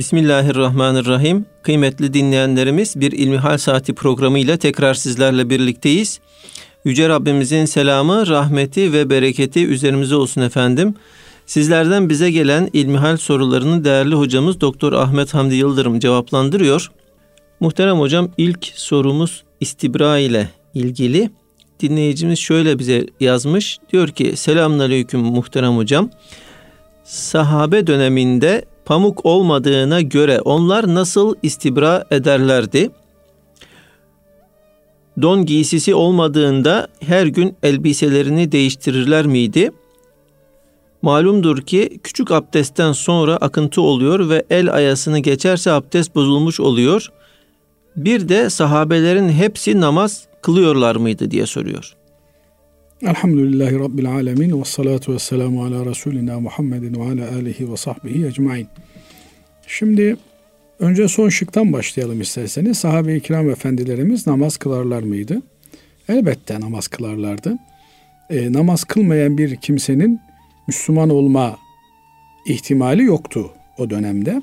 Bismillahirrahmanirrahim. Kıymetli dinleyenlerimiz bir İlmihal Saati programı ile tekrar sizlerle birlikteyiz. Yüce Rabbimizin selamı, rahmeti ve bereketi üzerimize olsun efendim. Sizlerden bize gelen ilmihal sorularını değerli hocamız Doktor Ahmet Hamdi Yıldırım cevaplandırıyor. Muhterem hocam ilk sorumuz istibra ile ilgili. Dinleyicimiz şöyle bize yazmış. Diyor ki selamünaleyküm muhterem hocam. Sahabe döneminde pamuk olmadığına göre onlar nasıl istibra ederlerdi? Don giysisi olmadığında her gün elbiselerini değiştirirler miydi? Malumdur ki küçük abdestten sonra akıntı oluyor ve el ayasını geçerse abdest bozulmuş oluyor. Bir de sahabelerin hepsi namaz kılıyorlar mıydı diye soruyor. Elhamdülillahi Rabbil Alemin ve salatu ve selamu ala Resulina Muhammedin ve ala alihi ve sahbihi ecmain. Şimdi önce son şıktan başlayalım isterseniz. Sahabe-i kiram efendilerimiz namaz kılarlar mıydı? Elbette namaz kılarlardı. E, namaz kılmayan bir kimsenin Müslüman olma ihtimali yoktu o dönemde.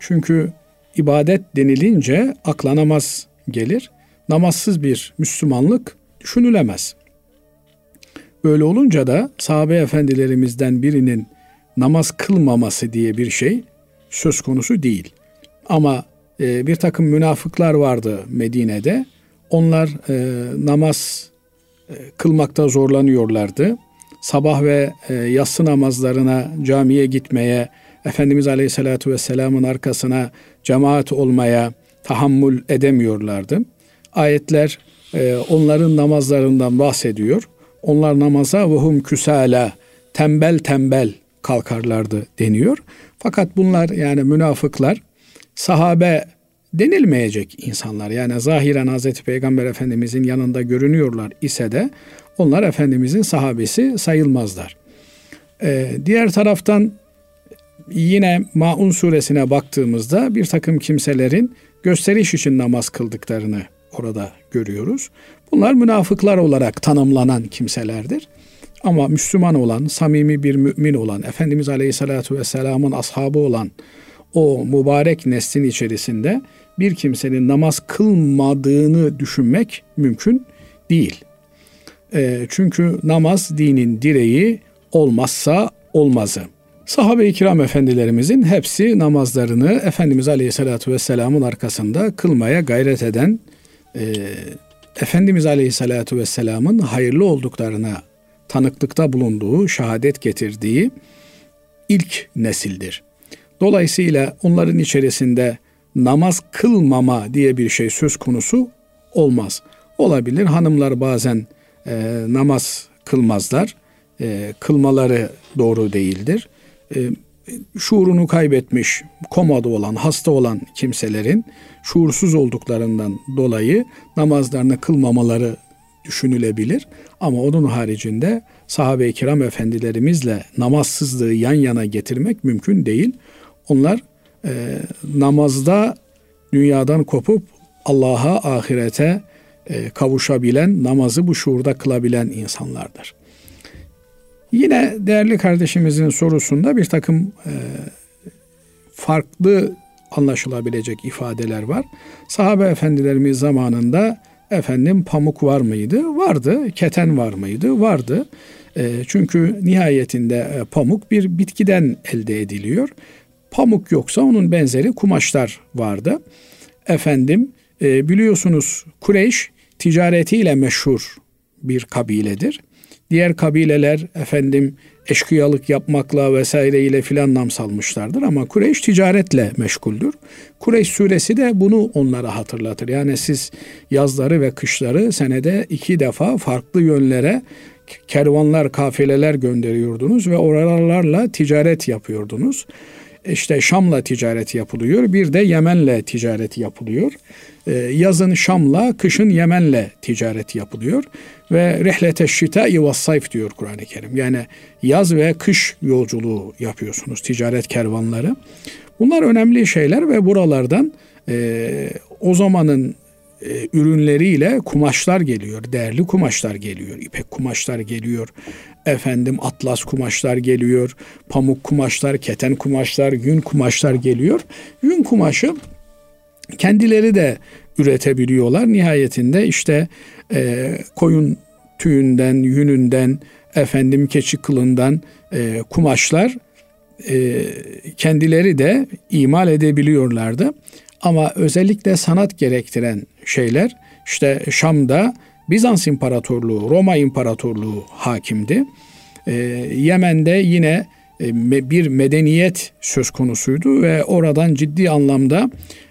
Çünkü ibadet denilince akla namaz gelir. Namazsız bir Müslümanlık düşünülemez. Böyle olunca da sahabe efendilerimizden birinin namaz kılmaması diye bir şey söz konusu değil. Ama e, bir takım münafıklar vardı Medine'de. Onlar e, namaz e, kılmakta zorlanıyorlardı. Sabah ve e, yatsı namazlarına camiye gitmeye, Efendimiz Aleyhisselatü Vesselam'ın arkasına cemaat olmaya tahammül edemiyorlardı. Ayetler e, onların namazlarından bahsediyor. Onlar namaza vuhum küsala tembel tembel kalkarlardı deniyor. Fakat bunlar yani münafıklar sahabe denilmeyecek insanlar. Yani zahiren Hazreti Peygamber Efendimizin yanında görünüyorlar ise de onlar Efendimizin sahabesi sayılmazlar. Ee, diğer taraftan yine Maun suresine baktığımızda bir takım kimselerin gösteriş için namaz kıldıklarını orada görüyoruz. Bunlar münafıklar olarak tanımlanan kimselerdir. Ama Müslüman olan, samimi bir mümin olan, Efendimiz Aleyhisselatü Vesselam'ın ashabı olan o mübarek neslin içerisinde bir kimsenin namaz kılmadığını düşünmek mümkün değil. E, çünkü namaz dinin direği olmazsa olmazı. Sahabe-i kiram efendilerimizin hepsi namazlarını Efendimiz Aleyhisselatü Vesselam'ın arkasında kılmaya gayret eden, e, Efendimiz Aleyhisselatü Vesselam'ın hayırlı olduklarına tanıklıkta bulunduğu, şehadet getirdiği ilk nesildir. Dolayısıyla onların içerisinde namaz kılmama diye bir şey söz konusu olmaz. Olabilir hanımlar bazen e, namaz kılmazlar. E, kılmaları doğru değildir. E, şuurunu kaybetmiş, komada olan, hasta olan kimselerin şuursuz olduklarından dolayı namazlarını kılmamaları düşünülebilir. Ama onun haricinde sahabe-i kiram efendilerimizle namazsızlığı yan yana getirmek mümkün değil. Onlar e, namazda dünyadan kopup Allah'a, ahirete e, kavuşabilen, namazı bu şuurda kılabilen insanlardır. Yine değerli kardeşimizin sorusunda bir takım e, farklı anlaşılabilecek ifadeler var. Sahabe efendilerimiz zamanında efendim pamuk var mıydı? Vardı. Keten var mıydı? Vardı. E, çünkü nihayetinde e, pamuk bir bitkiden elde ediliyor. Pamuk yoksa onun benzeri kumaşlar vardı. Efendim biliyorsunuz Kureyş ticaretiyle meşhur bir kabiledir. Diğer kabileler efendim eşkıyalık yapmakla vesaireyle filan nam salmışlardır ama Kureyş ticaretle meşguldür. Kureyş suresi de bunu onlara hatırlatır. Yani siz yazları ve kışları senede iki defa farklı yönlere kervanlar, kafileler gönderiyordunuz ve oralarla ticaret yapıyordunuz. İşte Şam'la ticaret yapılıyor. Bir de Yemen'le ticaret yapılıyor. Ee, yazın Şam'la, kışın Yemen'le ticaret yapılıyor. Ve rehlete şita'i ve sayf diyor Kur'an-ı Kerim. Yani yaz ve kış yolculuğu yapıyorsunuz, ticaret kervanları. Bunlar önemli şeyler ve buralardan e, o zamanın e, ürünleriyle kumaşlar geliyor. Değerli kumaşlar geliyor. İpek kumaşlar geliyor. Efendim atlas kumaşlar geliyor. Pamuk kumaşlar, keten kumaşlar, yün kumaşlar geliyor. Yün kumaşı kendileri de üretebiliyorlar. Nihayetinde işte e, koyun tüyünden, yününden, efendim keçi kılından e, kumaşlar e, kendileri de imal edebiliyorlardı. Ama özellikle sanat gerektiren şeyler işte Şam'da Bizans İmparatorluğu, Roma İmparatorluğu hakimdi. E, Yemen'de yine e, bir medeniyet söz konusuydu ve oradan ciddi anlamda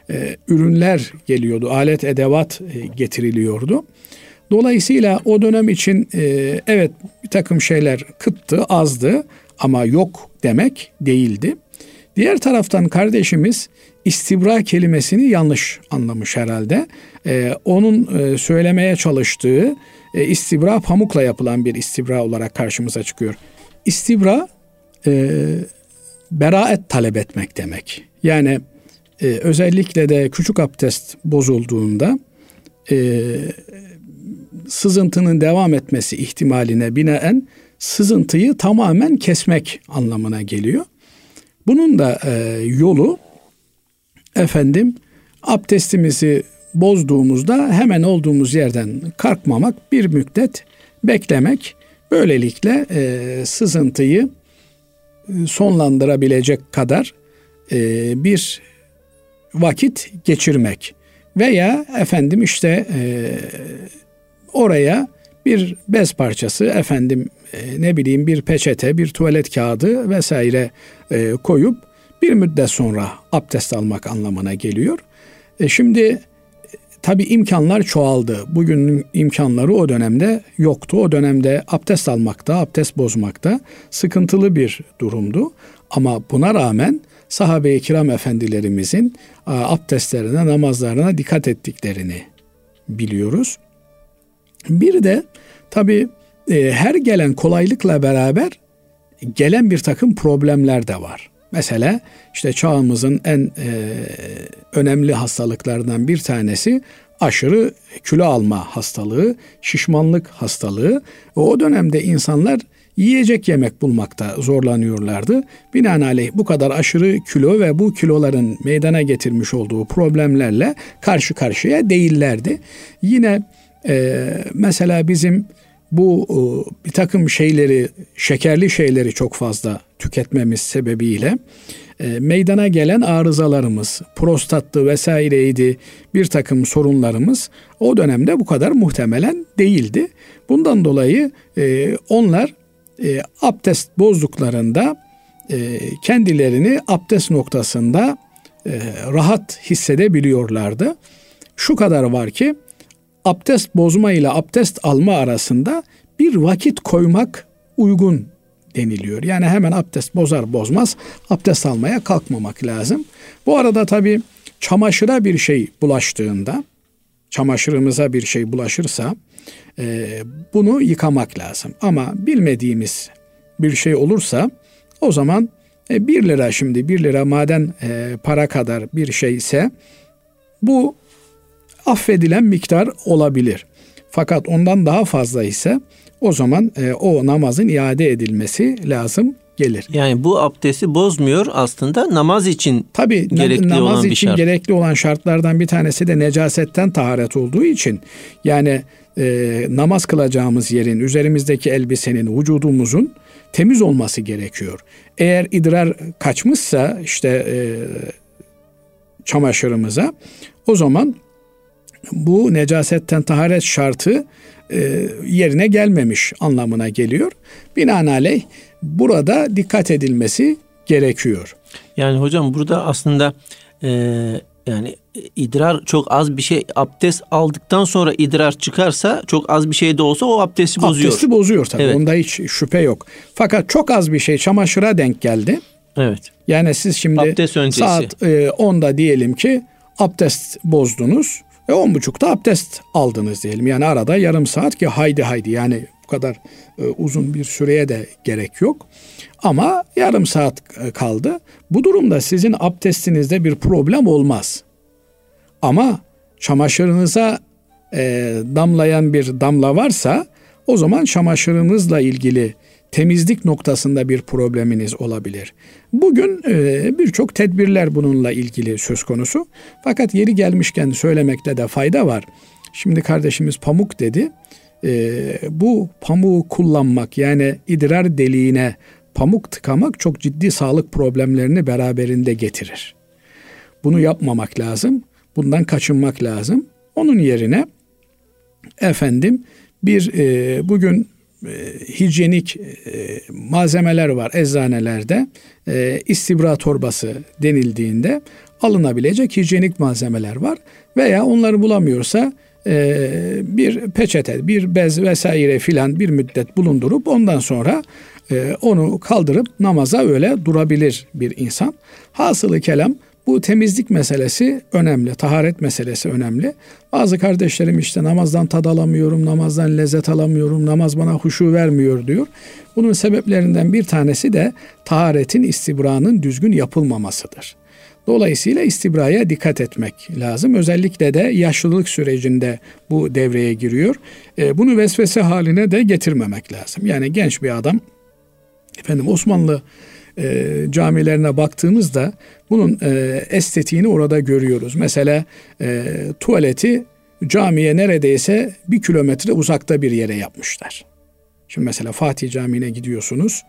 e, ürünler geliyordu, alet edevat e, getiriliyordu. Dolayısıyla o dönem için e, evet bir takım şeyler kıttı, azdı ama yok demek değildi. Diğer taraftan kardeşimiz istibra kelimesini yanlış anlamış herhalde. Ee, onun e, söylemeye çalıştığı e, istibra pamukla yapılan bir istibra olarak karşımıza çıkıyor. İstibra e, beraet talep etmek demek. Yani e, özellikle de küçük abdest bozulduğunda e, sızıntının devam etmesi ihtimaline binaen sızıntıyı tamamen kesmek anlamına geliyor. Bunun da e, yolu efendim abdestimizi bozduğumuzda hemen olduğumuz yerden kalkmamak, bir müddet beklemek. Böylelikle e, sızıntıyı e, sonlandırabilecek kadar e, bir vakit geçirmek veya efendim işte e, oraya bir bez parçası efendim e, ne bileyim bir peçete, bir tuvalet kağıdı vesaire e, koyup bir müddet sonra abdest almak anlamına geliyor. E şimdi e, tabi imkanlar çoğaldı. Bugünün imkanları o dönemde yoktu. O dönemde abdest almakta, abdest bozmakta sıkıntılı bir durumdu. Ama buna rağmen sahabe-i kiram efendilerimizin abdestlerine, namazlarına dikkat ettiklerini biliyoruz. Bir de tabi e, her gelen kolaylıkla beraber gelen bir takım problemler de var. Mesela işte çağımızın en e, önemli hastalıklarından bir tanesi aşırı kilo alma hastalığı, şişmanlık hastalığı. O dönemde insanlar yiyecek yemek bulmakta zorlanıyorlardı. Binaenaleyh bu kadar aşırı kilo ve bu kiloların meydana getirmiş olduğu problemlerle karşı karşıya değillerdi. Yine e, mesela bizim bu e, bir takım şeyleri, şekerli şeyleri çok fazla tüketmemiz sebebiyle e, meydana gelen arızalarımız, prostattı vesaireydi bir takım sorunlarımız o dönemde bu kadar muhtemelen değildi. Bundan dolayı e, onlar abdest bozduklarında kendilerini abdest noktasında rahat hissedebiliyorlardı. Şu kadar var ki abdest bozma ile abdest alma arasında bir vakit koymak uygun deniliyor. Yani hemen abdest bozar bozmaz abdest almaya kalkmamak lazım. Bu arada tabi çamaşıra bir şey bulaştığında, çamaşırımıza bir şey bulaşırsa e, bunu yıkamak lazım. Ama bilmediğimiz bir şey olursa o zaman e, 1 lira şimdi 1 lira maden e, para kadar bir şey ise bu affedilen miktar olabilir. Fakat ondan daha fazla ise o zaman e, o namazın iade edilmesi lazım gelir. Yani bu abdesti bozmuyor aslında namaz için Tabii, gerekli namaz olan bir şart. gerekli olan şartlardan bir tanesi de necasetten taharet olduğu için yani e, namaz kılacağımız yerin üzerimizdeki elbisenin vücudumuzun temiz olması gerekiyor. Eğer idrar kaçmışsa işte e, çamaşırımıza o zaman bu necasetten taharet şartı e, yerine gelmemiş anlamına geliyor. Binaenaleyh burada dikkat edilmesi gerekiyor. Yani hocam burada aslında e, yani idrar çok az bir şey abdest aldıktan sonra idrar çıkarsa çok az bir şey de olsa o abdesti bozuyor. Abdesti bozuyor tabii. Evet. Onda hiç şüphe yok. Fakat çok az bir şey çamaşıra denk geldi. Evet. Yani siz şimdi saat e, 10'da diyelim ki abdest bozdunuz. Ve on buçukta abdest aldınız diyelim. Yani arada yarım saat ki haydi haydi yani bu kadar e, uzun bir süreye de gerek yok. Ama yarım saat e, kaldı. Bu durumda sizin abdestinizde bir problem olmaz. Ama çamaşırınıza e, damlayan bir damla varsa o zaman çamaşırınızla ilgili temizlik noktasında bir probleminiz olabilir. Bugün e, birçok tedbirler bununla ilgili söz konusu. Fakat yeri gelmişken söylemekte de fayda var. Şimdi kardeşimiz pamuk dedi. E, bu pamuğu kullanmak yani idrar deliğine pamuk tıkamak çok ciddi sağlık problemlerini beraberinde getirir. Bunu yapmamak lazım. Bundan kaçınmak lazım. Onun yerine efendim bir e, bugün e, hijyenik e, malzemeler var eczanelerde. E, istibra torbası denildiğinde alınabilecek hijyenik malzemeler var. Veya onları bulamıyorsa bir peçete, bir bez vesaire filan bir müddet bulundurup ondan sonra onu kaldırıp namaza öyle durabilir bir insan. Hasılı kelam bu temizlik meselesi önemli, taharet meselesi önemli. Bazı kardeşlerim işte namazdan tad alamıyorum, namazdan lezzet alamıyorum, namaz bana huşu vermiyor diyor. Bunun sebeplerinden bir tanesi de taharetin, istibranın düzgün yapılmamasıdır. Dolayısıyla istibraya dikkat etmek lazım. Özellikle de yaşlılık sürecinde bu devreye giriyor. E, bunu vesvese haline de getirmemek lazım. Yani genç bir adam, efendim Osmanlı e, camilerine baktığımızda bunun e, estetiğini orada görüyoruz. Mesela e, tuvaleti camiye neredeyse bir kilometre uzakta bir yere yapmışlar. Şimdi mesela Fatih Camii'ne gidiyorsunuz.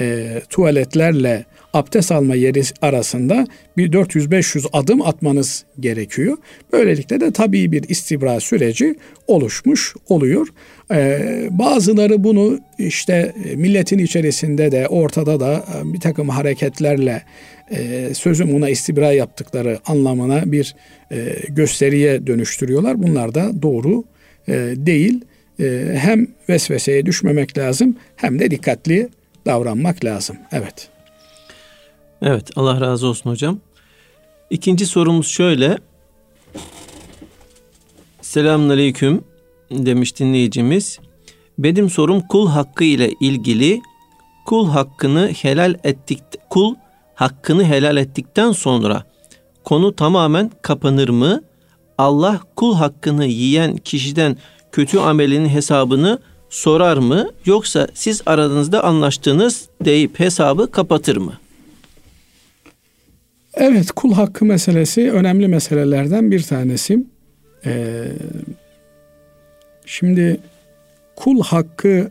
E, tuvaletlerle abdest alma yeri arasında bir 400-500 adım atmanız gerekiyor. Böylelikle de tabii bir istibra süreci oluşmuş oluyor. Ee, bazıları bunu işte milletin içerisinde de ortada da e, bir takım hareketlerle e, sözüm ona istibra yaptıkları anlamına bir e, gösteriye dönüştürüyorlar. Bunlar da doğru e, değil. E, hem vesveseye düşmemek lazım hem de dikkatli davranmak lazım. Evet. Evet Allah razı olsun hocam. İkinci sorumuz şöyle. Selamun Aleyküm demiş dinleyicimiz. Benim sorum kul hakkı ile ilgili kul hakkını helal ettik kul hakkını helal ettikten sonra konu tamamen kapanır mı? Allah kul hakkını yiyen kişiden kötü amelinin hesabını sorar mı? Yoksa siz aranızda anlaştınız deyip hesabı kapatır mı? Evet kul hakkı meselesi önemli meselelerden bir tanesi. Ee, şimdi kul hakkı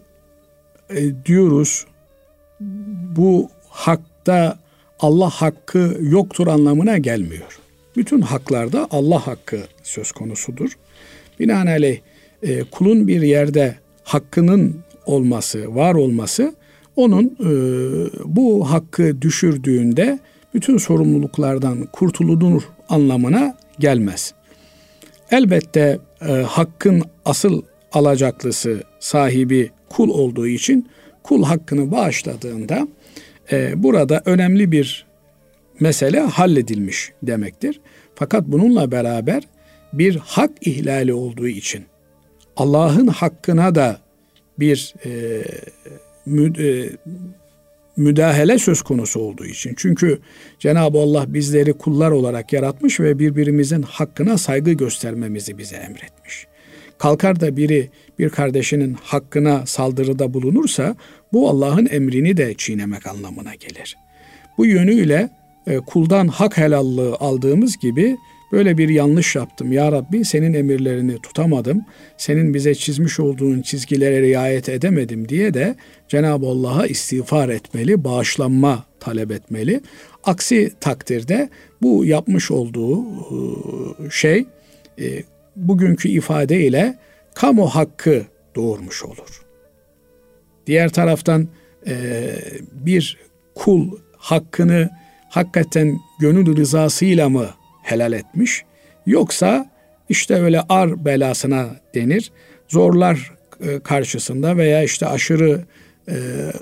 e, diyoruz. Bu hakta Allah hakkı yoktur anlamına gelmiyor. Bütün haklarda Allah hakkı söz konusudur. Binaenaleyh e, kulun bir yerde hakkının olması, var olması onun e, bu hakkı düşürdüğünde bütün sorumluluklardan kurtulunur anlamına gelmez. Elbette e, hakkın asıl alacaklısı sahibi kul olduğu için kul hakkını bağışladığında e, burada önemli bir mesele halledilmiş demektir. Fakat bununla beraber bir hak ihlali olduğu için Allah'ın hakkına da bir e, mü, e, müdahale söz konusu olduğu için. Çünkü Cenab-ı Allah bizleri kullar olarak yaratmış ve birbirimizin hakkına saygı göstermemizi bize emretmiş. Kalkar da biri bir kardeşinin hakkına saldırıda bulunursa bu Allah'ın emrini de çiğnemek anlamına gelir. Bu yönüyle e, kuldan hak helallığı aldığımız gibi Böyle bir yanlış yaptım. Ya Rabbi senin emirlerini tutamadım. Senin bize çizmiş olduğun çizgilere riayet edemedim diye de Cenab-ı Allah'a istiğfar etmeli, bağışlanma talep etmeli. Aksi takdirde bu yapmış olduğu e, şey e, bugünkü ifadeyle kamu hakkı doğurmuş olur. Diğer taraftan e, bir kul hakkını hakikaten gönül rızasıyla mı helal etmiş. Yoksa işte öyle ar belasına denir. Zorlar e, karşısında veya işte aşırı e,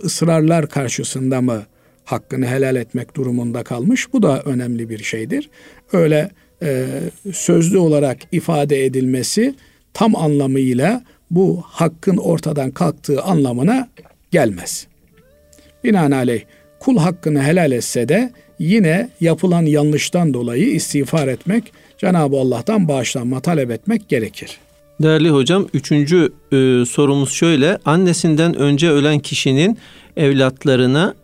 ısrarlar karşısında mı hakkını helal etmek durumunda kalmış? Bu da önemli bir şeydir. Öyle e, sözlü olarak ifade edilmesi tam anlamıyla bu hakkın ortadan kalktığı anlamına gelmez. Binaenaleyh kul hakkını helal etse de yine yapılan yanlıştan dolayı istiğfar etmek, Cenab-ı Allah'tan bağışlanma talep etmek gerekir. Değerli hocam, üçüncü e, sorumuz şöyle. Annesinden önce ölen kişinin evlatlarına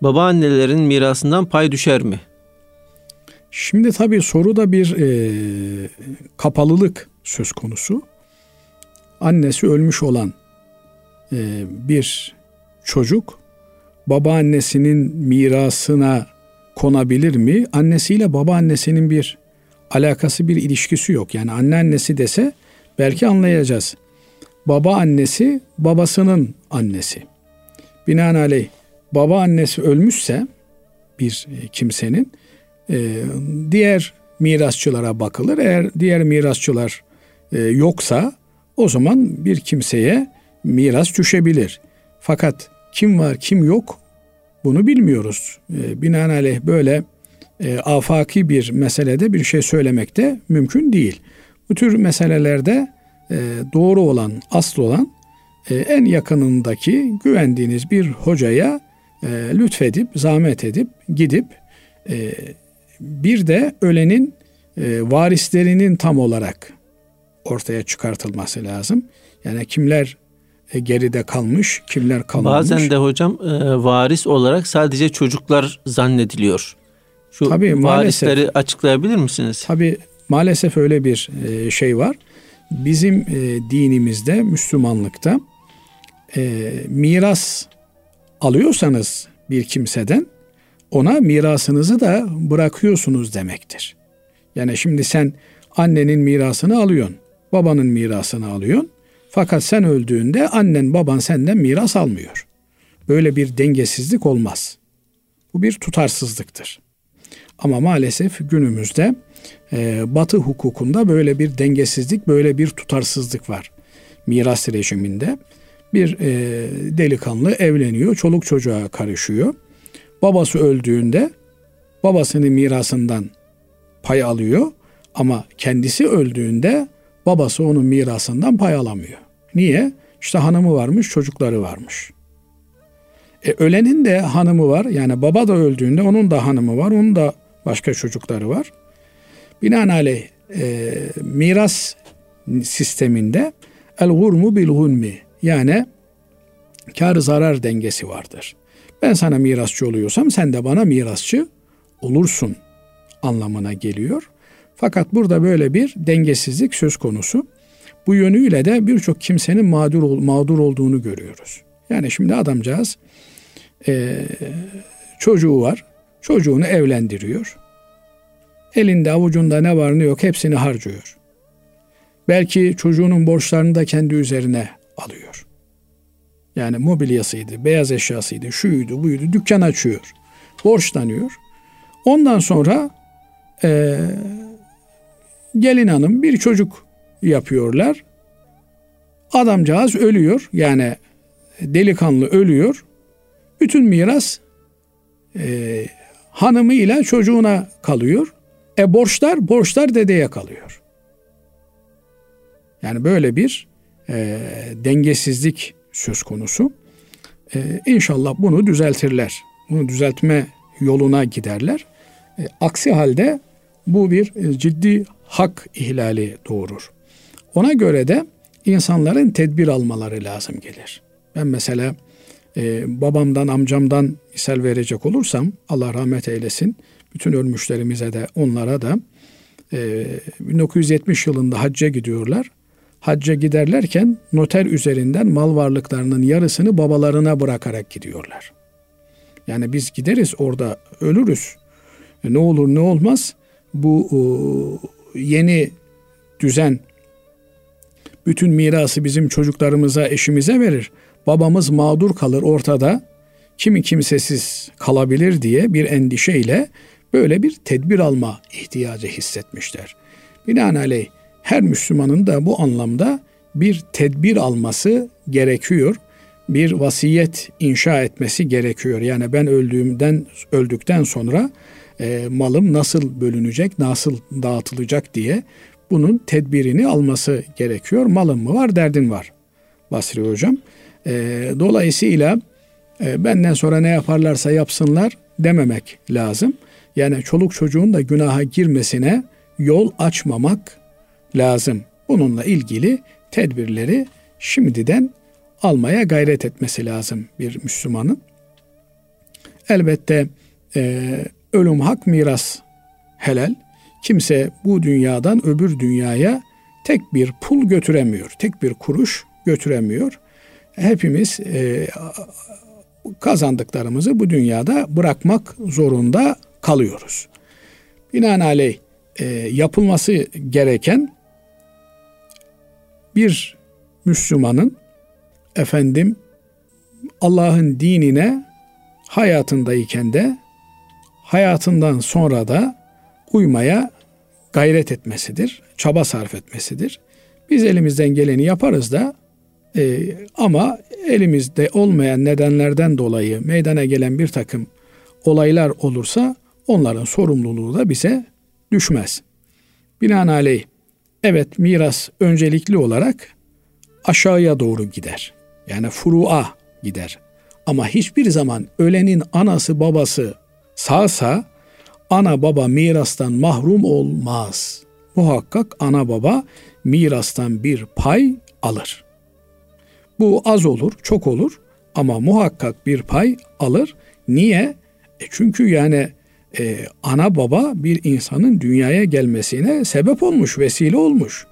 babaannelerin mirasından pay düşer mi? Şimdi tabii soruda bir e, kapalılık söz konusu. Annesi ölmüş olan e, bir çocuk babaannesinin mirasına konabilir mi? Annesiyle babaannesinin bir alakası bir ilişkisi yok. Yani anneannesi dese belki anlayacağız. Baba annesi babasının annesi. Binaenaleyh baba annesi ölmüşse bir kimsenin e, diğer mirasçılara bakılır. Eğer diğer mirasçılar e, yoksa o zaman bir kimseye miras düşebilir. Fakat kim var kim yok bunu bilmiyoruz. E, binaenaleyh böyle e, afaki bir meselede bir şey söylemek de mümkün değil. Bu tür meselelerde e, doğru olan, asıl olan e, en yakınındaki güvendiğiniz bir hocaya e, lütfedip, zahmet edip, gidip e, bir de ölenin e, varislerinin tam olarak ortaya çıkartılması lazım. Yani kimler geride kalmış, kimler kalmamış. Bazen de hocam e, varis olarak sadece çocuklar zannediliyor. Şu Tabii, varisleri maalesef, açıklayabilir misiniz? Tabii maalesef öyle bir e, şey var. Bizim e, dinimizde, Müslümanlıkta e, miras alıyorsanız bir kimseden ona mirasınızı da bırakıyorsunuz demektir. Yani şimdi sen annenin mirasını alıyorsun, babanın mirasını alıyorsun. Fakat sen öldüğünde annen baban senden miras almıyor. Böyle bir dengesizlik olmaz. Bu bir tutarsızlıktır. Ama maalesef günümüzde e, Batı hukukunda böyle bir dengesizlik, böyle bir tutarsızlık var. Miras rejiminde bir e, delikanlı evleniyor, çoluk çocuğa karışıyor. Babası öldüğünde babasının mirasından pay alıyor ama kendisi öldüğünde babası onun mirasından pay alamıyor. Niye? İşte hanımı varmış, çocukları varmış. E, ölenin de hanımı var. Yani baba da öldüğünde onun da hanımı var, onun da başka çocukları var. Binaenaleyh e, miras sisteminde el gurmu bil gunmi yani kar zarar dengesi vardır. Ben sana mirasçı oluyorsam sen de bana mirasçı olursun anlamına geliyor. Fakat burada böyle bir dengesizlik söz konusu. Bu yönüyle de birçok kimsenin mağdur mağdur olduğunu görüyoruz. Yani şimdi adamcağız e, çocuğu var. Çocuğunu evlendiriyor. Elinde avucunda ne var ne yok hepsini harcıyor. Belki çocuğunun borçlarını da kendi üzerine alıyor. Yani mobilyasıydı, beyaz eşyasıydı, şuydu, buydu, dükkan açıyor. Borçlanıyor. Ondan sonra e, gelin hanım bir çocuk yapıyorlar. Adamcağız ölüyor. Yani delikanlı ölüyor. Bütün miras e, hanımıyla çocuğuna kalıyor. E borçlar, borçlar dedeye kalıyor. Yani böyle bir e, dengesizlik söz konusu. E, inşallah bunu düzeltirler. Bunu düzeltme yoluna giderler. E, aksi halde bu bir e, ciddi hak ihlali doğurur. Ona göre de insanların tedbir almaları lazım gelir. Ben mesela e, babamdan, amcamdan misal verecek olursam Allah rahmet eylesin. Bütün ölmüşlerimize de onlara da e, 1970 yılında hacca gidiyorlar. Hacca giderlerken noter üzerinden mal varlıklarının yarısını babalarına bırakarak gidiyorlar. Yani biz gideriz orada ölürüz. E, ne olur ne olmaz bu e, yeni düzen bütün mirası bizim çocuklarımıza, eşimize verir. Babamız mağdur kalır ortada. Kimi kimsesiz kalabilir diye bir endişeyle böyle bir tedbir alma ihtiyacı hissetmişler. Binaenaleyh her Müslümanın da bu anlamda bir tedbir alması gerekiyor. Bir vasiyet inşa etmesi gerekiyor. Yani ben öldüğümden öldükten sonra e, malım nasıl bölünecek, nasıl dağıtılacak diye bunun tedbirini alması gerekiyor. Malım mı var, derdin var Basri Hocam. E, dolayısıyla e, benden sonra ne yaparlarsa yapsınlar dememek lazım. Yani çoluk çocuğun da günaha girmesine yol açmamak lazım. Bununla ilgili tedbirleri şimdiden almaya gayret etmesi lazım bir Müslümanın. Elbette e, ölüm hak miras helal. Kimse bu dünyadan öbür dünyaya tek bir pul götüremiyor. Tek bir kuruş götüremiyor. Hepimiz e, kazandıklarımızı bu dünyada bırakmak zorunda kalıyoruz. Binaenaleyh e, yapılması gereken bir Müslümanın efendim Allah'ın dinine hayatındayken de hayatından sonra da uymaya gayret etmesidir, çaba sarf etmesidir. Biz elimizden geleni yaparız da e, ama elimizde olmayan nedenlerden dolayı meydana gelen bir takım olaylar olursa onların sorumluluğu da bize düşmez. Binaenaleyh evet miras öncelikli olarak aşağıya doğru gider. Yani furu'a gider. Ama hiçbir zaman ölenin anası babası sağsa ana baba mirastan mahrum olmaz. Muhakkak ana baba mirastan bir pay alır. Bu az olur, çok olur ama muhakkak bir pay alır. Niye? E çünkü yani e, ana baba bir insanın dünyaya gelmesine sebep olmuş, vesile olmuş.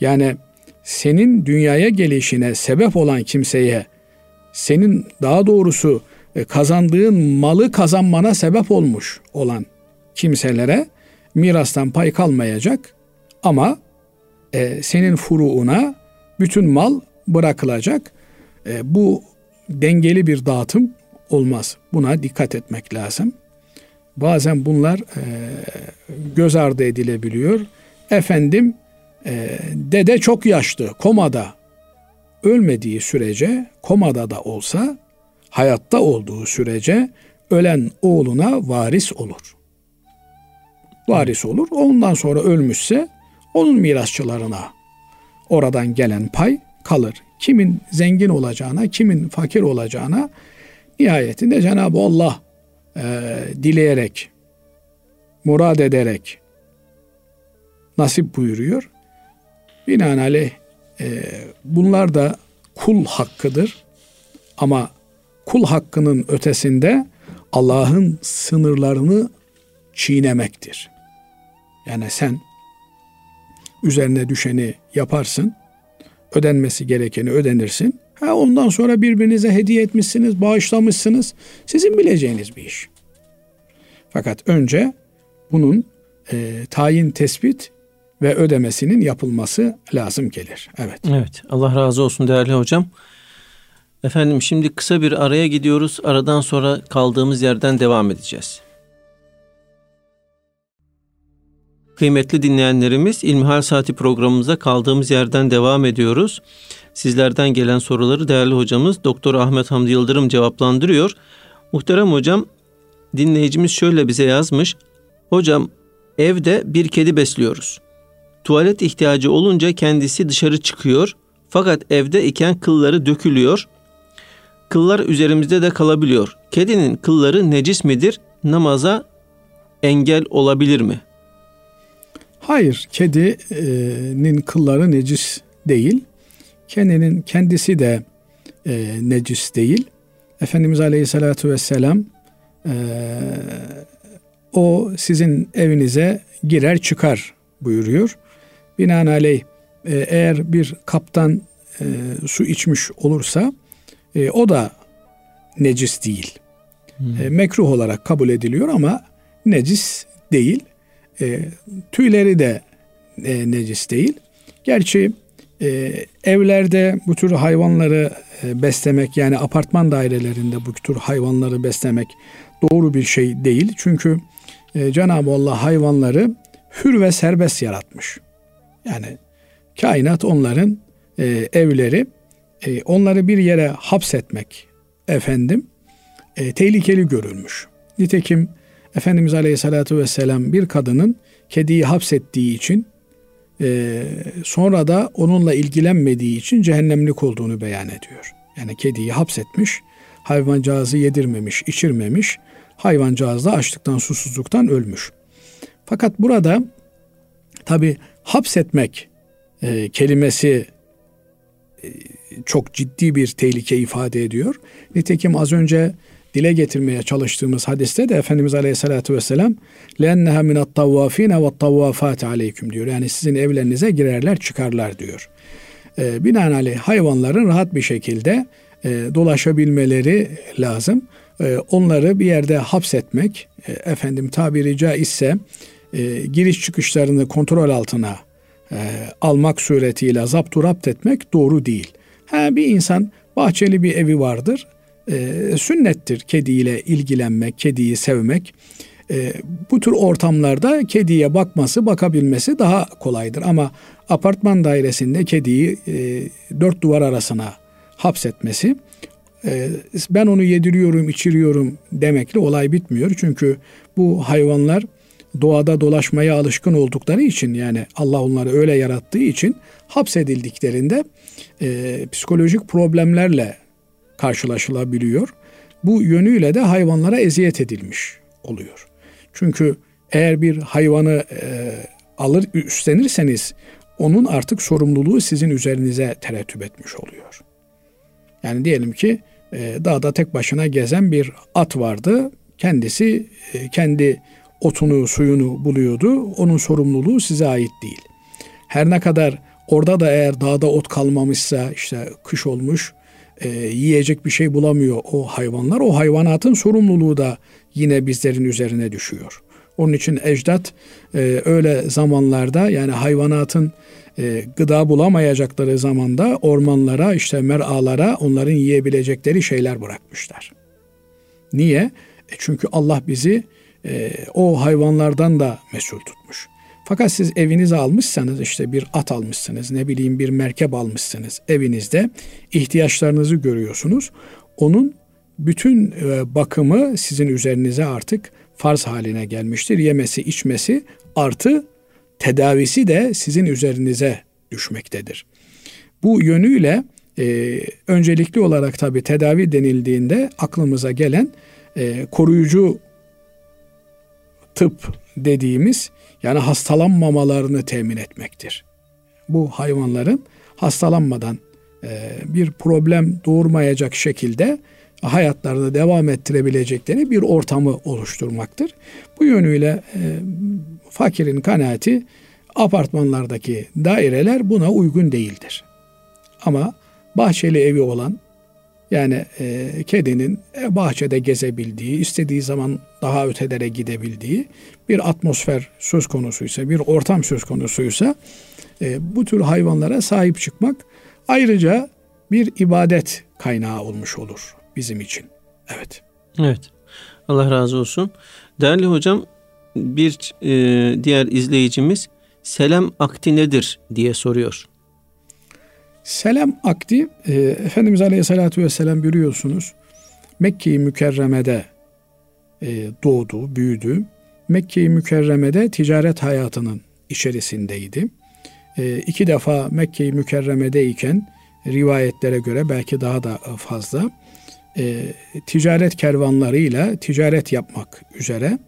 Yani senin dünyaya gelişine sebep olan kimseye, senin daha doğrusu kazandığın malı kazanmana sebep olmuş olan kimselere mirastan pay kalmayacak ama e, senin furuuna bütün mal bırakılacak. E, bu dengeli bir dağıtım olmaz. Buna dikkat etmek lazım. Bazen bunlar e, göz ardı edilebiliyor. Efendim e, dede çok yaşlı, komada ölmediği sürece, komada da olsa, hayatta olduğu sürece ölen oğluna varis olur. Varis olur. Ondan sonra ölmüşse onun mirasçılarına oradan gelen pay kalır. Kimin zengin olacağına, kimin fakir olacağına nihayetinde Cenab-ı Allah e, dileyerek, murad ederek nasip buyuruyor. Binaenaleyh e, bunlar da kul hakkıdır. Ama kul hakkının ötesinde Allah'ın sınırlarını çiğnemektir. Yani sen üzerine düşeni yaparsın, ödenmesi gerekeni ödenirsin. Ha ondan sonra birbirinize hediye etmişsiniz, bağışlamışsınız. Sizin bileceğiniz bir iş. Fakat önce bunun e, tayin tespit ve ödemesinin yapılması lazım gelir. Evet. Evet. Allah razı olsun değerli hocam. Efendim şimdi kısa bir araya gidiyoruz. Aradan sonra kaldığımız yerden devam edeceğiz. Kıymetli dinleyenlerimiz İlmihal Saati programımıza kaldığımız yerden devam ediyoruz. Sizlerden gelen soruları değerli hocamız Doktor Ahmet Hamdi Yıldırım cevaplandırıyor. Muhterem hocam dinleyicimiz şöyle bize yazmış. Hocam evde bir kedi besliyoruz. Tuvalet ihtiyacı olunca kendisi dışarı çıkıyor. Fakat evde iken kılları dökülüyor. Kıllar üzerimizde de kalabiliyor. Kedinin kılları necis midir? Namaza engel olabilir mi? Hayır, kedinin kılları necis değil. Kedinin kendisi de e, necis değil. Efendimiz Aleyhisselatü Vesselam e, o sizin evinize girer çıkar buyuruyor. Binaenaleyh e, eğer bir kaptan e, su içmiş olursa e, o da necis değil. Hmm. E, mekruh olarak kabul ediliyor ama necis değil. E, tüyleri de e, necis değil. Gerçi e, evlerde bu tür hayvanları e, beslemek yani apartman dairelerinde bu tür hayvanları beslemek doğru bir şey değil. Çünkü e, Cenab-ı Allah hayvanları hür ve serbest yaratmış. Yani kainat onların e, evleri, e, onları bir yere hapsetmek efendim e, tehlikeli görülmüş. Nitekim Efendimiz Aleyhisselatü Vesselam bir kadının kediyi hapsettiği için e, sonra da onunla ilgilenmediği için cehennemlik olduğunu beyan ediyor. Yani kediyi hapsetmiş, hayvancağızı yedirmemiş, içirmemiş, Hayvancağız da açlıktan susuzluktan ölmüş. Fakat burada tabi hapsetmek e, kelimesi e, çok ciddi bir tehlike ifade ediyor. Nitekim az önce dile getirmeye çalıştığımız hadiste de Efendimiz Aleyhisselatü Vesselam لَاَنَّهَا مِنَ الطَّوَّافِينَ وَالطَّوَّافَاتِ عَلَيْكُمْ diyor. Yani sizin evlerinize girerler çıkarlar diyor. E, binaenaleyh hayvanların rahat bir şekilde e, dolaşabilmeleri lazım. E, onları bir yerde hapsetmek, e, efendim tabiri caizse e, giriş çıkışlarını kontrol altına e, almak suretiyle zapturapt etmek doğru değil. Ha, bir insan bahçeli bir evi vardır. E, sünnettir kediyle ilgilenmek, kediyi sevmek. E, bu tür ortamlarda kediye bakması, bakabilmesi daha kolaydır. Ama apartman dairesinde kediyi e, dört duvar arasına hapsetmesi, e, ben onu yediriyorum, içiriyorum demekle olay bitmiyor. Çünkü bu hayvanlar doğada dolaşmaya alışkın oldukları için yani Allah onları öyle yarattığı için hapsedildiklerinde e, psikolojik problemlerle karşılaşılabiliyor. Bu yönüyle de hayvanlara eziyet edilmiş oluyor. Çünkü eğer bir hayvanı e, alır üstlenirseniz onun artık sorumluluğu sizin üzerinize terettüp etmiş oluyor. Yani diyelim ki e, dağda tek başına gezen bir at vardı. Kendisi e, kendi otunu, suyunu buluyordu. Onun sorumluluğu size ait değil. Her ne kadar orada da eğer dağda ot kalmamışsa işte kış olmuş e, yiyecek bir şey bulamıyor o hayvanlar. O hayvanatın sorumluluğu da yine bizlerin üzerine düşüyor. Onun için ecdat e, öyle zamanlarda yani hayvanatın e, gıda bulamayacakları zamanda ormanlara işte meralara onların yiyebilecekleri şeyler bırakmışlar. Niye? E çünkü Allah bizi e, o hayvanlardan da mesul tutmuş. Fakat siz evinize almışsanız işte bir at almışsınız, ne bileyim bir merkep almışsınız evinizde ihtiyaçlarınızı görüyorsunuz. Onun bütün e, bakımı sizin üzerinize artık farz haline gelmiştir. Yemesi, içmesi artı tedavisi de sizin üzerinize düşmektedir. Bu yönüyle e, öncelikli olarak tabi tedavi denildiğinde aklımıza gelen e, koruyucu tıp dediğimiz yani hastalanmamalarını temin etmektir. Bu hayvanların hastalanmadan e, bir problem doğurmayacak şekilde hayatlarını devam ettirebilecekleri bir ortamı oluşturmaktır. Bu yönüyle e, fakirin kanaati apartmanlardaki daireler buna uygun değildir. Ama bahçeli evi olan yani e, kedinin e, bahçede gezebildiği, istediği zaman daha ötelere gidebildiği bir atmosfer söz konusuysa, bir ortam söz konusuysa e, bu tür hayvanlara sahip çıkmak ayrıca bir ibadet kaynağı olmuş olur bizim için. Evet. Evet. Allah razı olsun. Değerli hocam bir e, diğer izleyicimiz selam akti nedir diye soruyor. Selam akdi e, Efendimiz Aleyhisselatü Vesselam görüyorsunuz Mekke-i Mükerreme'de e, doğdu, büyüdü. Mekke-i Mükerreme'de ticaret hayatının içerisindeydi. E, iki defa Mekke-i Mükerreme'deyken rivayetlere göre belki daha da fazla e, ticaret kervanlarıyla ticaret yapmak üzere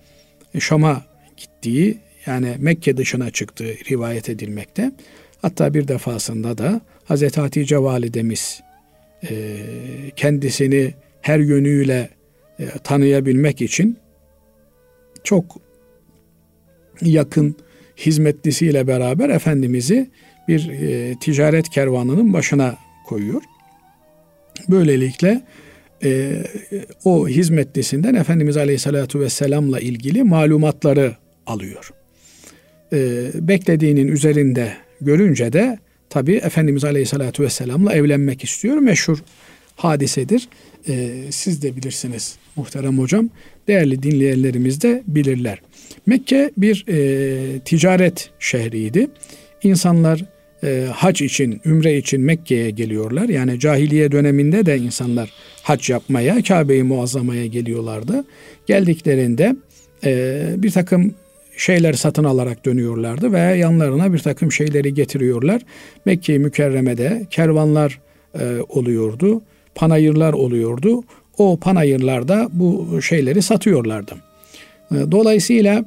Şam'a gittiği yani Mekke dışına çıktığı rivayet edilmekte. Hatta bir defasında da Hazreti Hatice validemiz e, kendisini her yönüyle e, tanıyabilmek için çok yakın hizmetlisiyle beraber Efendimiz'i bir e, ticaret kervanının başına koyuyor. Böylelikle e, o hizmetlisinden Efendimiz Aleyhisselatü Vesselam'la ilgili malumatları alıyor. Beklediğinin üzerinde görünce de tabi Efendimiz Aleyhisselatü Vesselam'la evlenmek istiyor. Meşhur hadisedir. E, siz de bilirsiniz muhterem hocam. Değerli dinleyenlerimiz de bilirler. Mekke bir e, ticaret şehriydi. İnsanlar e, hac için, ümre için Mekke'ye geliyorlar. Yani cahiliye döneminde de insanlar hac yapmaya, Kabe'yi muazzamaya geliyorlardı. Geldiklerinde e, bir takım şeyler satın alarak dönüyorlardı veya yanlarına bir takım şeyleri getiriyorlar. Mekke-i Mükerreme'de kervanlar e, oluyordu, panayırlar oluyordu. o panayırlarda bu şeyleri satıyorlardı. E, dolayısıyla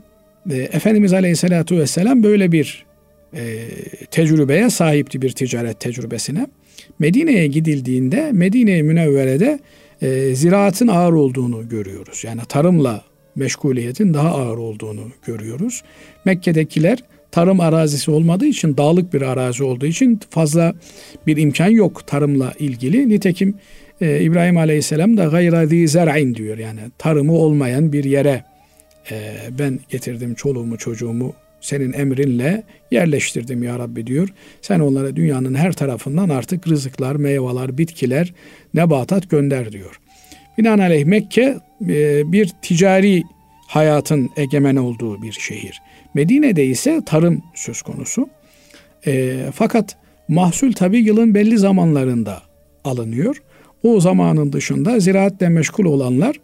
e, Efendimiz Aleyhisselatü Vesselam böyle bir e, tecrübeye sahipti bir ticaret tecrübesine. Medine'ye gidildiğinde Medine-i Münevvere'de e, ziraatın ağır olduğunu görüyoruz. Yani tarımla meşguliyetin daha ağır olduğunu görüyoruz. Mekke'dekiler tarım arazisi olmadığı için dağlık bir arazi olduğu için fazla bir imkan yok tarımla ilgili. Nitekim e, İbrahim Aleyhisselam da gayra zi zer'in diyor. Yani tarımı olmayan bir yere e, ben getirdim çoluğumu çocuğumu senin emrinle yerleştirdim ya Rabbi diyor. Sen onlara dünyanın her tarafından artık rızıklar, meyveler, bitkiler, nebatat gönder diyor. Binaenaleyh Mekke e, bir ticari hayatın egemen olduğu bir şehir. Medine'de ise tarım söz konusu. E, fakat mahsul tabi yılın belli zamanlarında alınıyor. O zamanın dışında ziraatle meşgul olanlar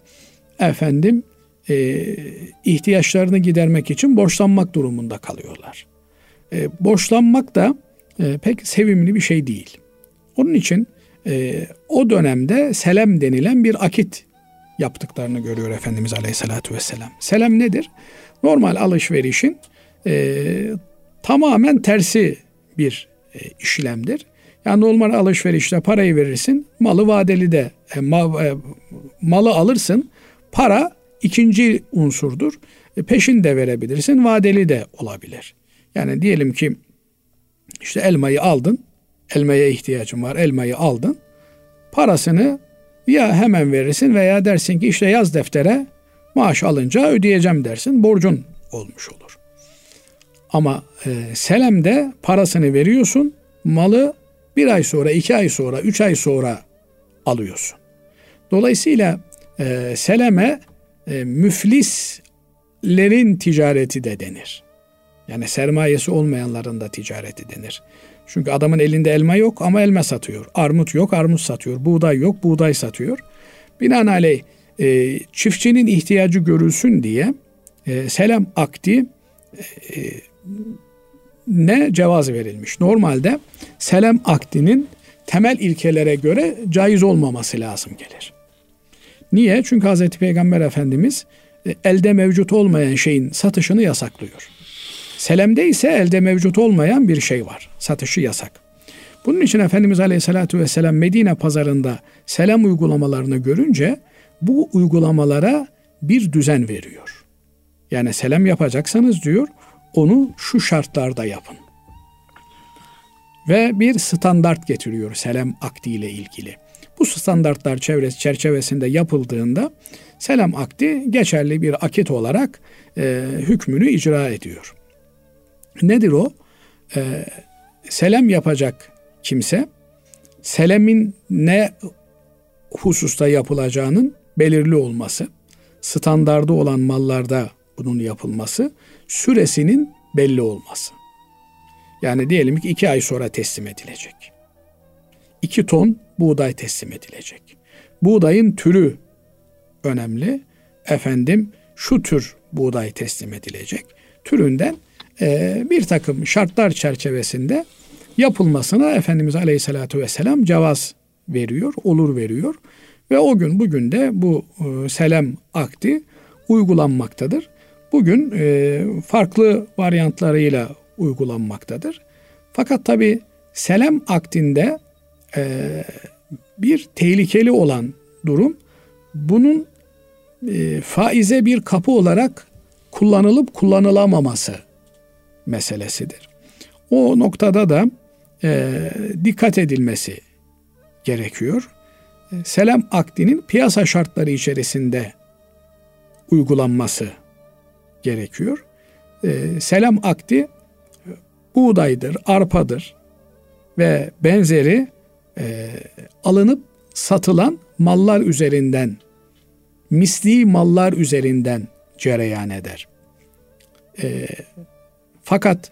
efendim e, ihtiyaçlarını gidermek için borçlanmak durumunda kalıyorlar. E, borçlanmak da pek sevimli bir şey değil. Onun için e, o dönemde selem denilen bir akit yaptıklarını görüyor Efendimiz Aleyhisselatü Vesselam. Selem nedir? Normal alışverişin e, tamamen tersi bir e, işlemdir. Yani normal alışverişte parayı verirsin, malı vadeli de e, ma, e, malı alırsın, para ikinci unsurdur. E, peşin de verebilirsin, vadeli de olabilir. Yani diyelim ki işte elmayı aldın, elmaya ihtiyacın var, elmayı aldın. Parasını ya hemen verirsin veya dersin ki işte yaz deftere maaş alınca ödeyeceğim dersin. Borcun olmuş olur. Ama e, Selem'de parasını veriyorsun, malı bir ay sonra, iki ay sonra, üç ay sonra alıyorsun. Dolayısıyla e, Selem'e e, müflislerin ticareti de denir. Yani sermayesi olmayanların da ticareti denir. Çünkü adamın elinde elma yok ama elma satıyor. Armut yok, armut satıyor. Buğday yok, buğday satıyor. Binaenaleyh e, çiftçinin ihtiyacı görülsün diye e, selam akdi e, ne cevaz verilmiş. Normalde selam akdinin temel ilkelere göre caiz olmaması lazım gelir. Niye? Çünkü Hz. Peygamber Efendimiz e, elde mevcut olmayan şeyin satışını yasaklıyor. Selemde ise elde mevcut olmayan bir şey var. Satışı yasak. Bunun için Efendimiz Aleyhisselatü Vesselam Medine pazarında selam uygulamalarını görünce bu uygulamalara bir düzen veriyor. Yani selam yapacaksanız diyor onu şu şartlarda yapın. Ve bir standart getiriyor selam akdi ile ilgili. Bu standartlar çevresi çerçevesinde yapıldığında selam akdi geçerli bir akit olarak e, hükmünü icra ediyor. Nedir o? Ee, selam yapacak kimse selemin ne hususta yapılacağının belirli olması, standardı olan mallarda bunun yapılması, süresinin belli olması. Yani diyelim ki iki ay sonra teslim edilecek. İki ton buğday teslim edilecek. Buğdayın türü önemli. Efendim şu tür buğday teslim edilecek. Türünden e, bir takım şartlar çerçevesinde yapılmasına Efendimiz Aleyhisselatü Vesselam cevaz veriyor, olur veriyor. Ve o gün bugün de bu e, selam akdi uygulanmaktadır. Bugün e, farklı varyantlarıyla uygulanmaktadır. Fakat tabi selam aktinde e, bir tehlikeli olan durum bunun faize bir kapı olarak kullanılıp kullanılamaması meselesidir. O noktada da e, dikkat edilmesi gerekiyor. E, selam akdinin piyasa şartları içerisinde uygulanması gerekiyor. E, selam akdi buğdaydır, arpadır ve benzeri e, alınıp satılan mallar üzerinden, misli mallar üzerinden cereyan eder. E, fakat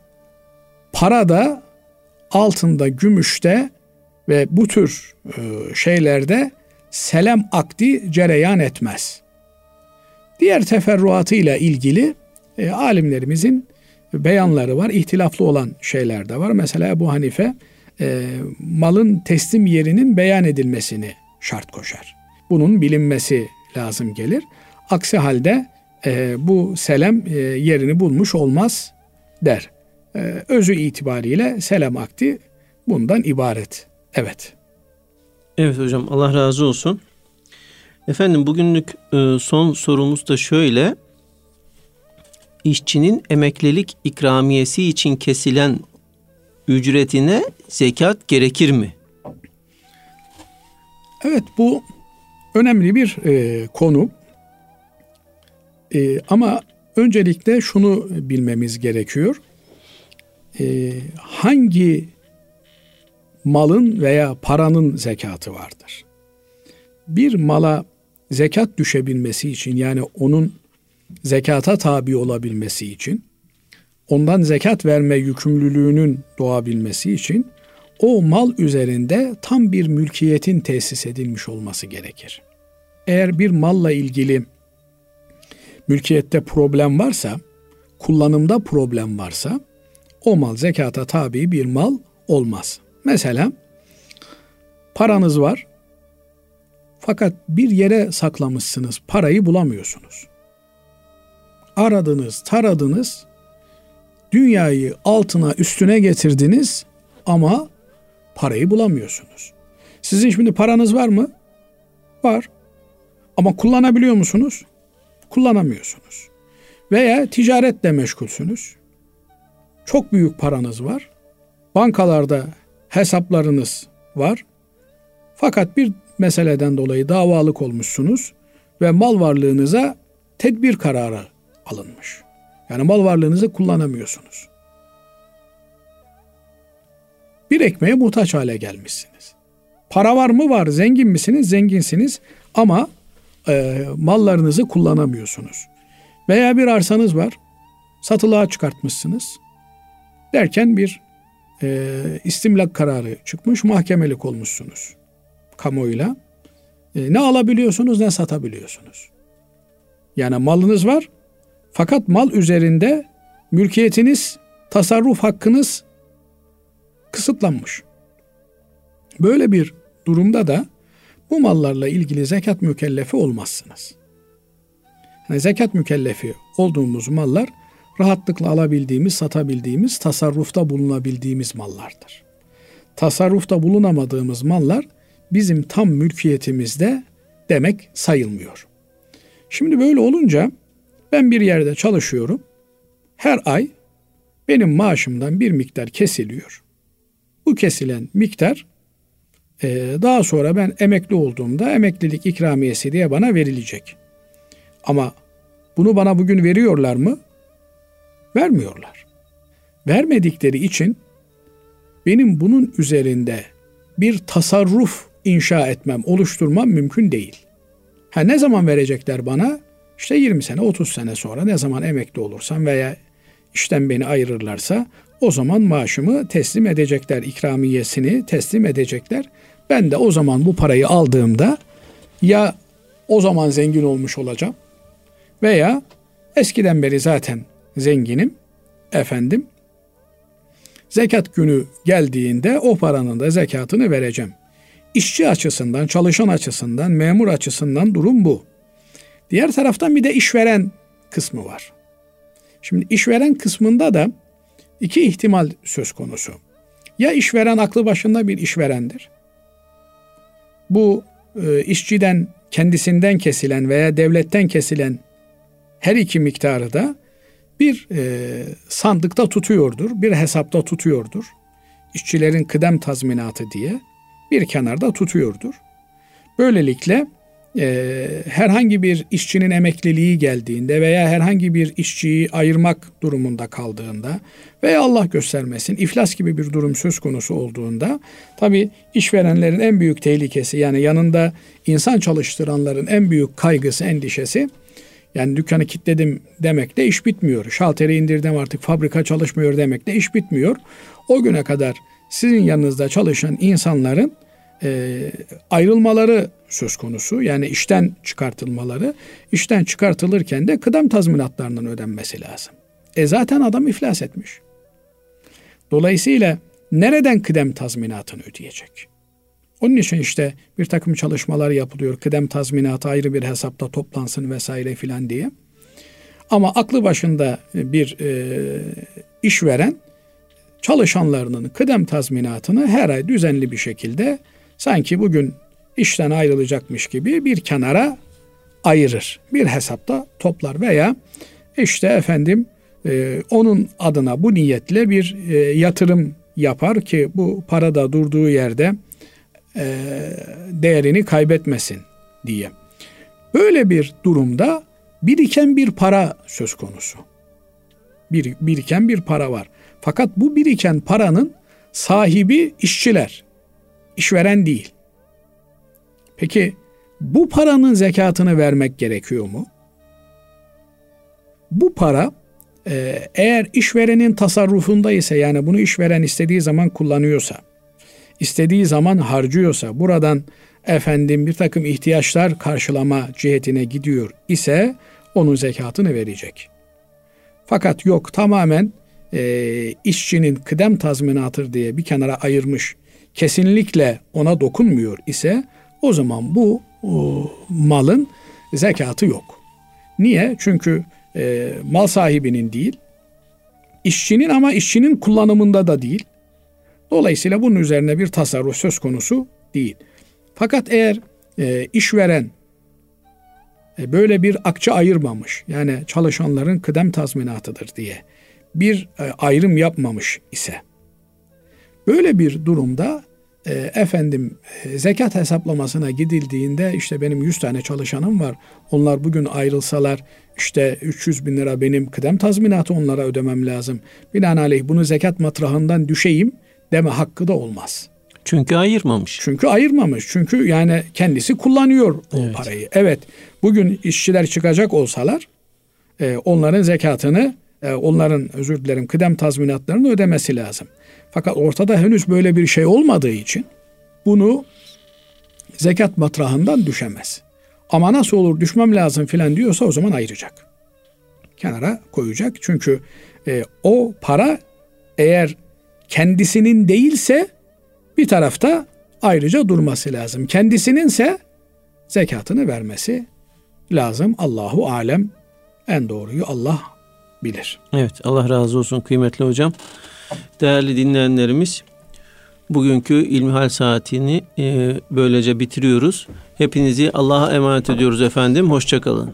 para da altında, gümüşte ve bu tür e, şeylerde selam akdi cereyan etmez. Diğer teferruatıyla ilgili e, alimlerimizin beyanları var. İhtilaflı olan şeyler de var. Mesela bu Hanife e, malın teslim yerinin beyan edilmesini şart koşar. bunun bilinmesi lazım gelir. Aksi halde e, bu selam e, yerini bulmuş olmaz der. E, özü itibariyle selam akti bundan ibaret. Evet. Evet hocam Allah razı olsun. Efendim bugünlük e, son sorumuz da şöyle. İşçinin emeklilik ikramiyesi için kesilen ücretine zekat gerekir mi? Evet bu önemli bir e, konu. E, ama öncelikle şunu bilmemiz gerekiyor. E, hangi malın veya paranın zekatı vardır? Bir mala zekat düşebilmesi için yani onun zekata tabi olabilmesi için ondan zekat verme yükümlülüğünün doğabilmesi için o mal üzerinde tam bir mülkiyetin tesis edilmiş olması gerekir. Eğer bir malla ilgili mülkiyette problem varsa, kullanımda problem varsa o mal zekata tabi bir mal olmaz. Mesela paranız var fakat bir yere saklamışsınız parayı bulamıyorsunuz. Aradınız, taradınız, dünyayı altına üstüne getirdiniz ama parayı bulamıyorsunuz. Sizin şimdi paranız var mı? Var. Ama kullanabiliyor musunuz? Kullanamıyorsunuz. Veya ticaretle meşgulsünüz. Çok büyük paranız var. Bankalarda hesaplarınız var. Fakat bir meseleden dolayı davalık olmuşsunuz ve mal varlığınıza tedbir kararı alınmış. Yani mal varlığınızı kullanamıyorsunuz. Bir ekmeğe muhtaç hale gelmişsiniz. Para var mı? Var. Zengin misiniz? Zenginsiniz. Ama e, mallarınızı kullanamıyorsunuz. Veya bir arsanız var. Satılığa çıkartmışsınız. Derken bir e, istimlak kararı çıkmış. Mahkemelik olmuşsunuz. Kamuoyuyla. E, ne alabiliyorsunuz ne satabiliyorsunuz. Yani malınız var. Fakat mal üzerinde mülkiyetiniz, tasarruf hakkınız kısıtlanmış. Böyle bir durumda da bu mallarla ilgili zekat mükellefi olmazsınız. Yani zekat mükellefi olduğumuz mallar rahatlıkla alabildiğimiz, satabildiğimiz, tasarrufta bulunabildiğimiz mallardır. Tasarrufta bulunamadığımız mallar bizim tam mülkiyetimizde demek sayılmıyor. Şimdi böyle olunca ben bir yerde çalışıyorum. Her ay benim maaşımdan bir miktar kesiliyor. Bu kesilen miktar daha sonra ben emekli olduğumda emeklilik ikramiyesi diye bana verilecek. Ama bunu bana bugün veriyorlar mı? Vermiyorlar. Vermedikleri için benim bunun üzerinde bir tasarruf inşa etmem, oluşturmam mümkün değil. Ha ne zaman verecekler bana? İşte 20 sene, 30 sene sonra ne zaman emekli olursam veya işten beni ayırırlarsa o zaman maaşımı teslim edecekler, ikramiyesini teslim edecekler. Ben de o zaman bu parayı aldığımda ya o zaman zengin olmuş olacağım veya eskiden beri zaten zenginim efendim. Zekat günü geldiğinde o paranın da zekatını vereceğim. İşçi açısından, çalışan açısından, memur açısından durum bu. Diğer taraftan bir de işveren kısmı var. Şimdi işveren kısmında da iki ihtimal söz konusu. Ya işveren aklı başında bir işverendir. Bu e, işçiden kendisinden kesilen veya devletten kesilen her iki miktarı da bir e, sandıkta tutuyordur, bir hesapta tutuyordur. İşçilerin kıdem tazminatı diye bir kenarda tutuyordur. Böylelikle e, herhangi bir işçinin emekliliği geldiğinde veya herhangi bir işçiyi ayırmak durumunda kaldığında veya Allah göstermesin iflas gibi bir durum söz konusu olduğunda tabi işverenlerin en büyük tehlikesi yani yanında insan çalıştıranların en büyük kaygısı endişesi yani dükkanı kilitledim demek de iş bitmiyor. Şalteri indirdim artık fabrika çalışmıyor demek de iş bitmiyor. O güne kadar sizin yanınızda çalışan insanların e, ayrılmaları söz konusu. Yani işten çıkartılmaları, işten çıkartılırken de kıdem tazminatlarının ödenmesi lazım. E zaten adam iflas etmiş. Dolayısıyla nereden kıdem tazminatını ödeyecek? Onun için işte bir takım çalışmalar yapılıyor. Kıdem tazminatı ayrı bir hesapta toplansın vesaire filan diye. Ama aklı başında bir e, işveren çalışanlarının kıdem tazminatını her ay düzenli bir şekilde sanki bugün işten ayrılacakmış gibi bir kenara ayırır. Bir hesapta toplar veya işte efendim e, onun adına bu niyetle bir e, yatırım yapar ki bu para da durduğu yerde e, değerini kaybetmesin diye. Böyle bir durumda biriken bir para söz konusu. Bir, biriken bir para var. Fakat bu biriken paranın sahibi işçiler, işveren değil. Peki bu paranın zekatını vermek gerekiyor mu? Bu para e, eğer işverenin tasarrufunda ise yani bunu işveren istediği zaman kullanıyorsa, istediği zaman harcıyorsa, buradan efendim bir takım ihtiyaçlar karşılama cihetine gidiyor ise onun zekatını verecek. Fakat yok tamamen e, işçinin kıdem tazminatıdır diye bir kenara ayırmış, kesinlikle ona dokunmuyor ise o zaman bu o, malın zekatı yok. Niye? Çünkü e, mal sahibinin değil, işçinin ama işçinin kullanımında da değil. Dolayısıyla bunun üzerine bir tasarruf söz konusu değil. Fakat eğer e, işveren e, böyle bir akçe ayırmamış, yani çalışanların kıdem tazminatıdır diye bir e, ayrım yapmamış ise, böyle bir durumda e, efendim e, zekat hesaplamasına gidildiğinde işte benim 100 tane çalışanım var. Onlar bugün ayrılsalar işte 300 bin lira benim kıdem tazminatı onlara ödemem lazım. Binaenaleyh bunu zekat matrahından düşeyim deme hakkı da olmaz. Çünkü ayırmamış. Çünkü ayırmamış. Çünkü yani kendisi kullanıyor o evet. parayı. Evet bugün işçiler çıkacak olsalar e, onların zekatını e, onların özür dilerim kıdem tazminatlarını ödemesi lazım. Fakat ortada henüz böyle bir şey olmadığı için bunu zekat matrahından düşemez. Ama nasıl olur düşmem lazım filan diyorsa o zaman ayıracak. Kenara koyacak. Çünkü e, o para eğer kendisinin değilse bir tarafta ayrıca durması lazım. Kendisininse zekatını vermesi lazım. Allahu alem en doğruyu Allah bilir. Evet Allah razı olsun kıymetli hocam. Değerli dinleyenlerimiz bugünkü İlmihal saatini e, böylece bitiriyoruz. Hepinizi Allah'a emanet ediyoruz efendim. Hoşçakalın.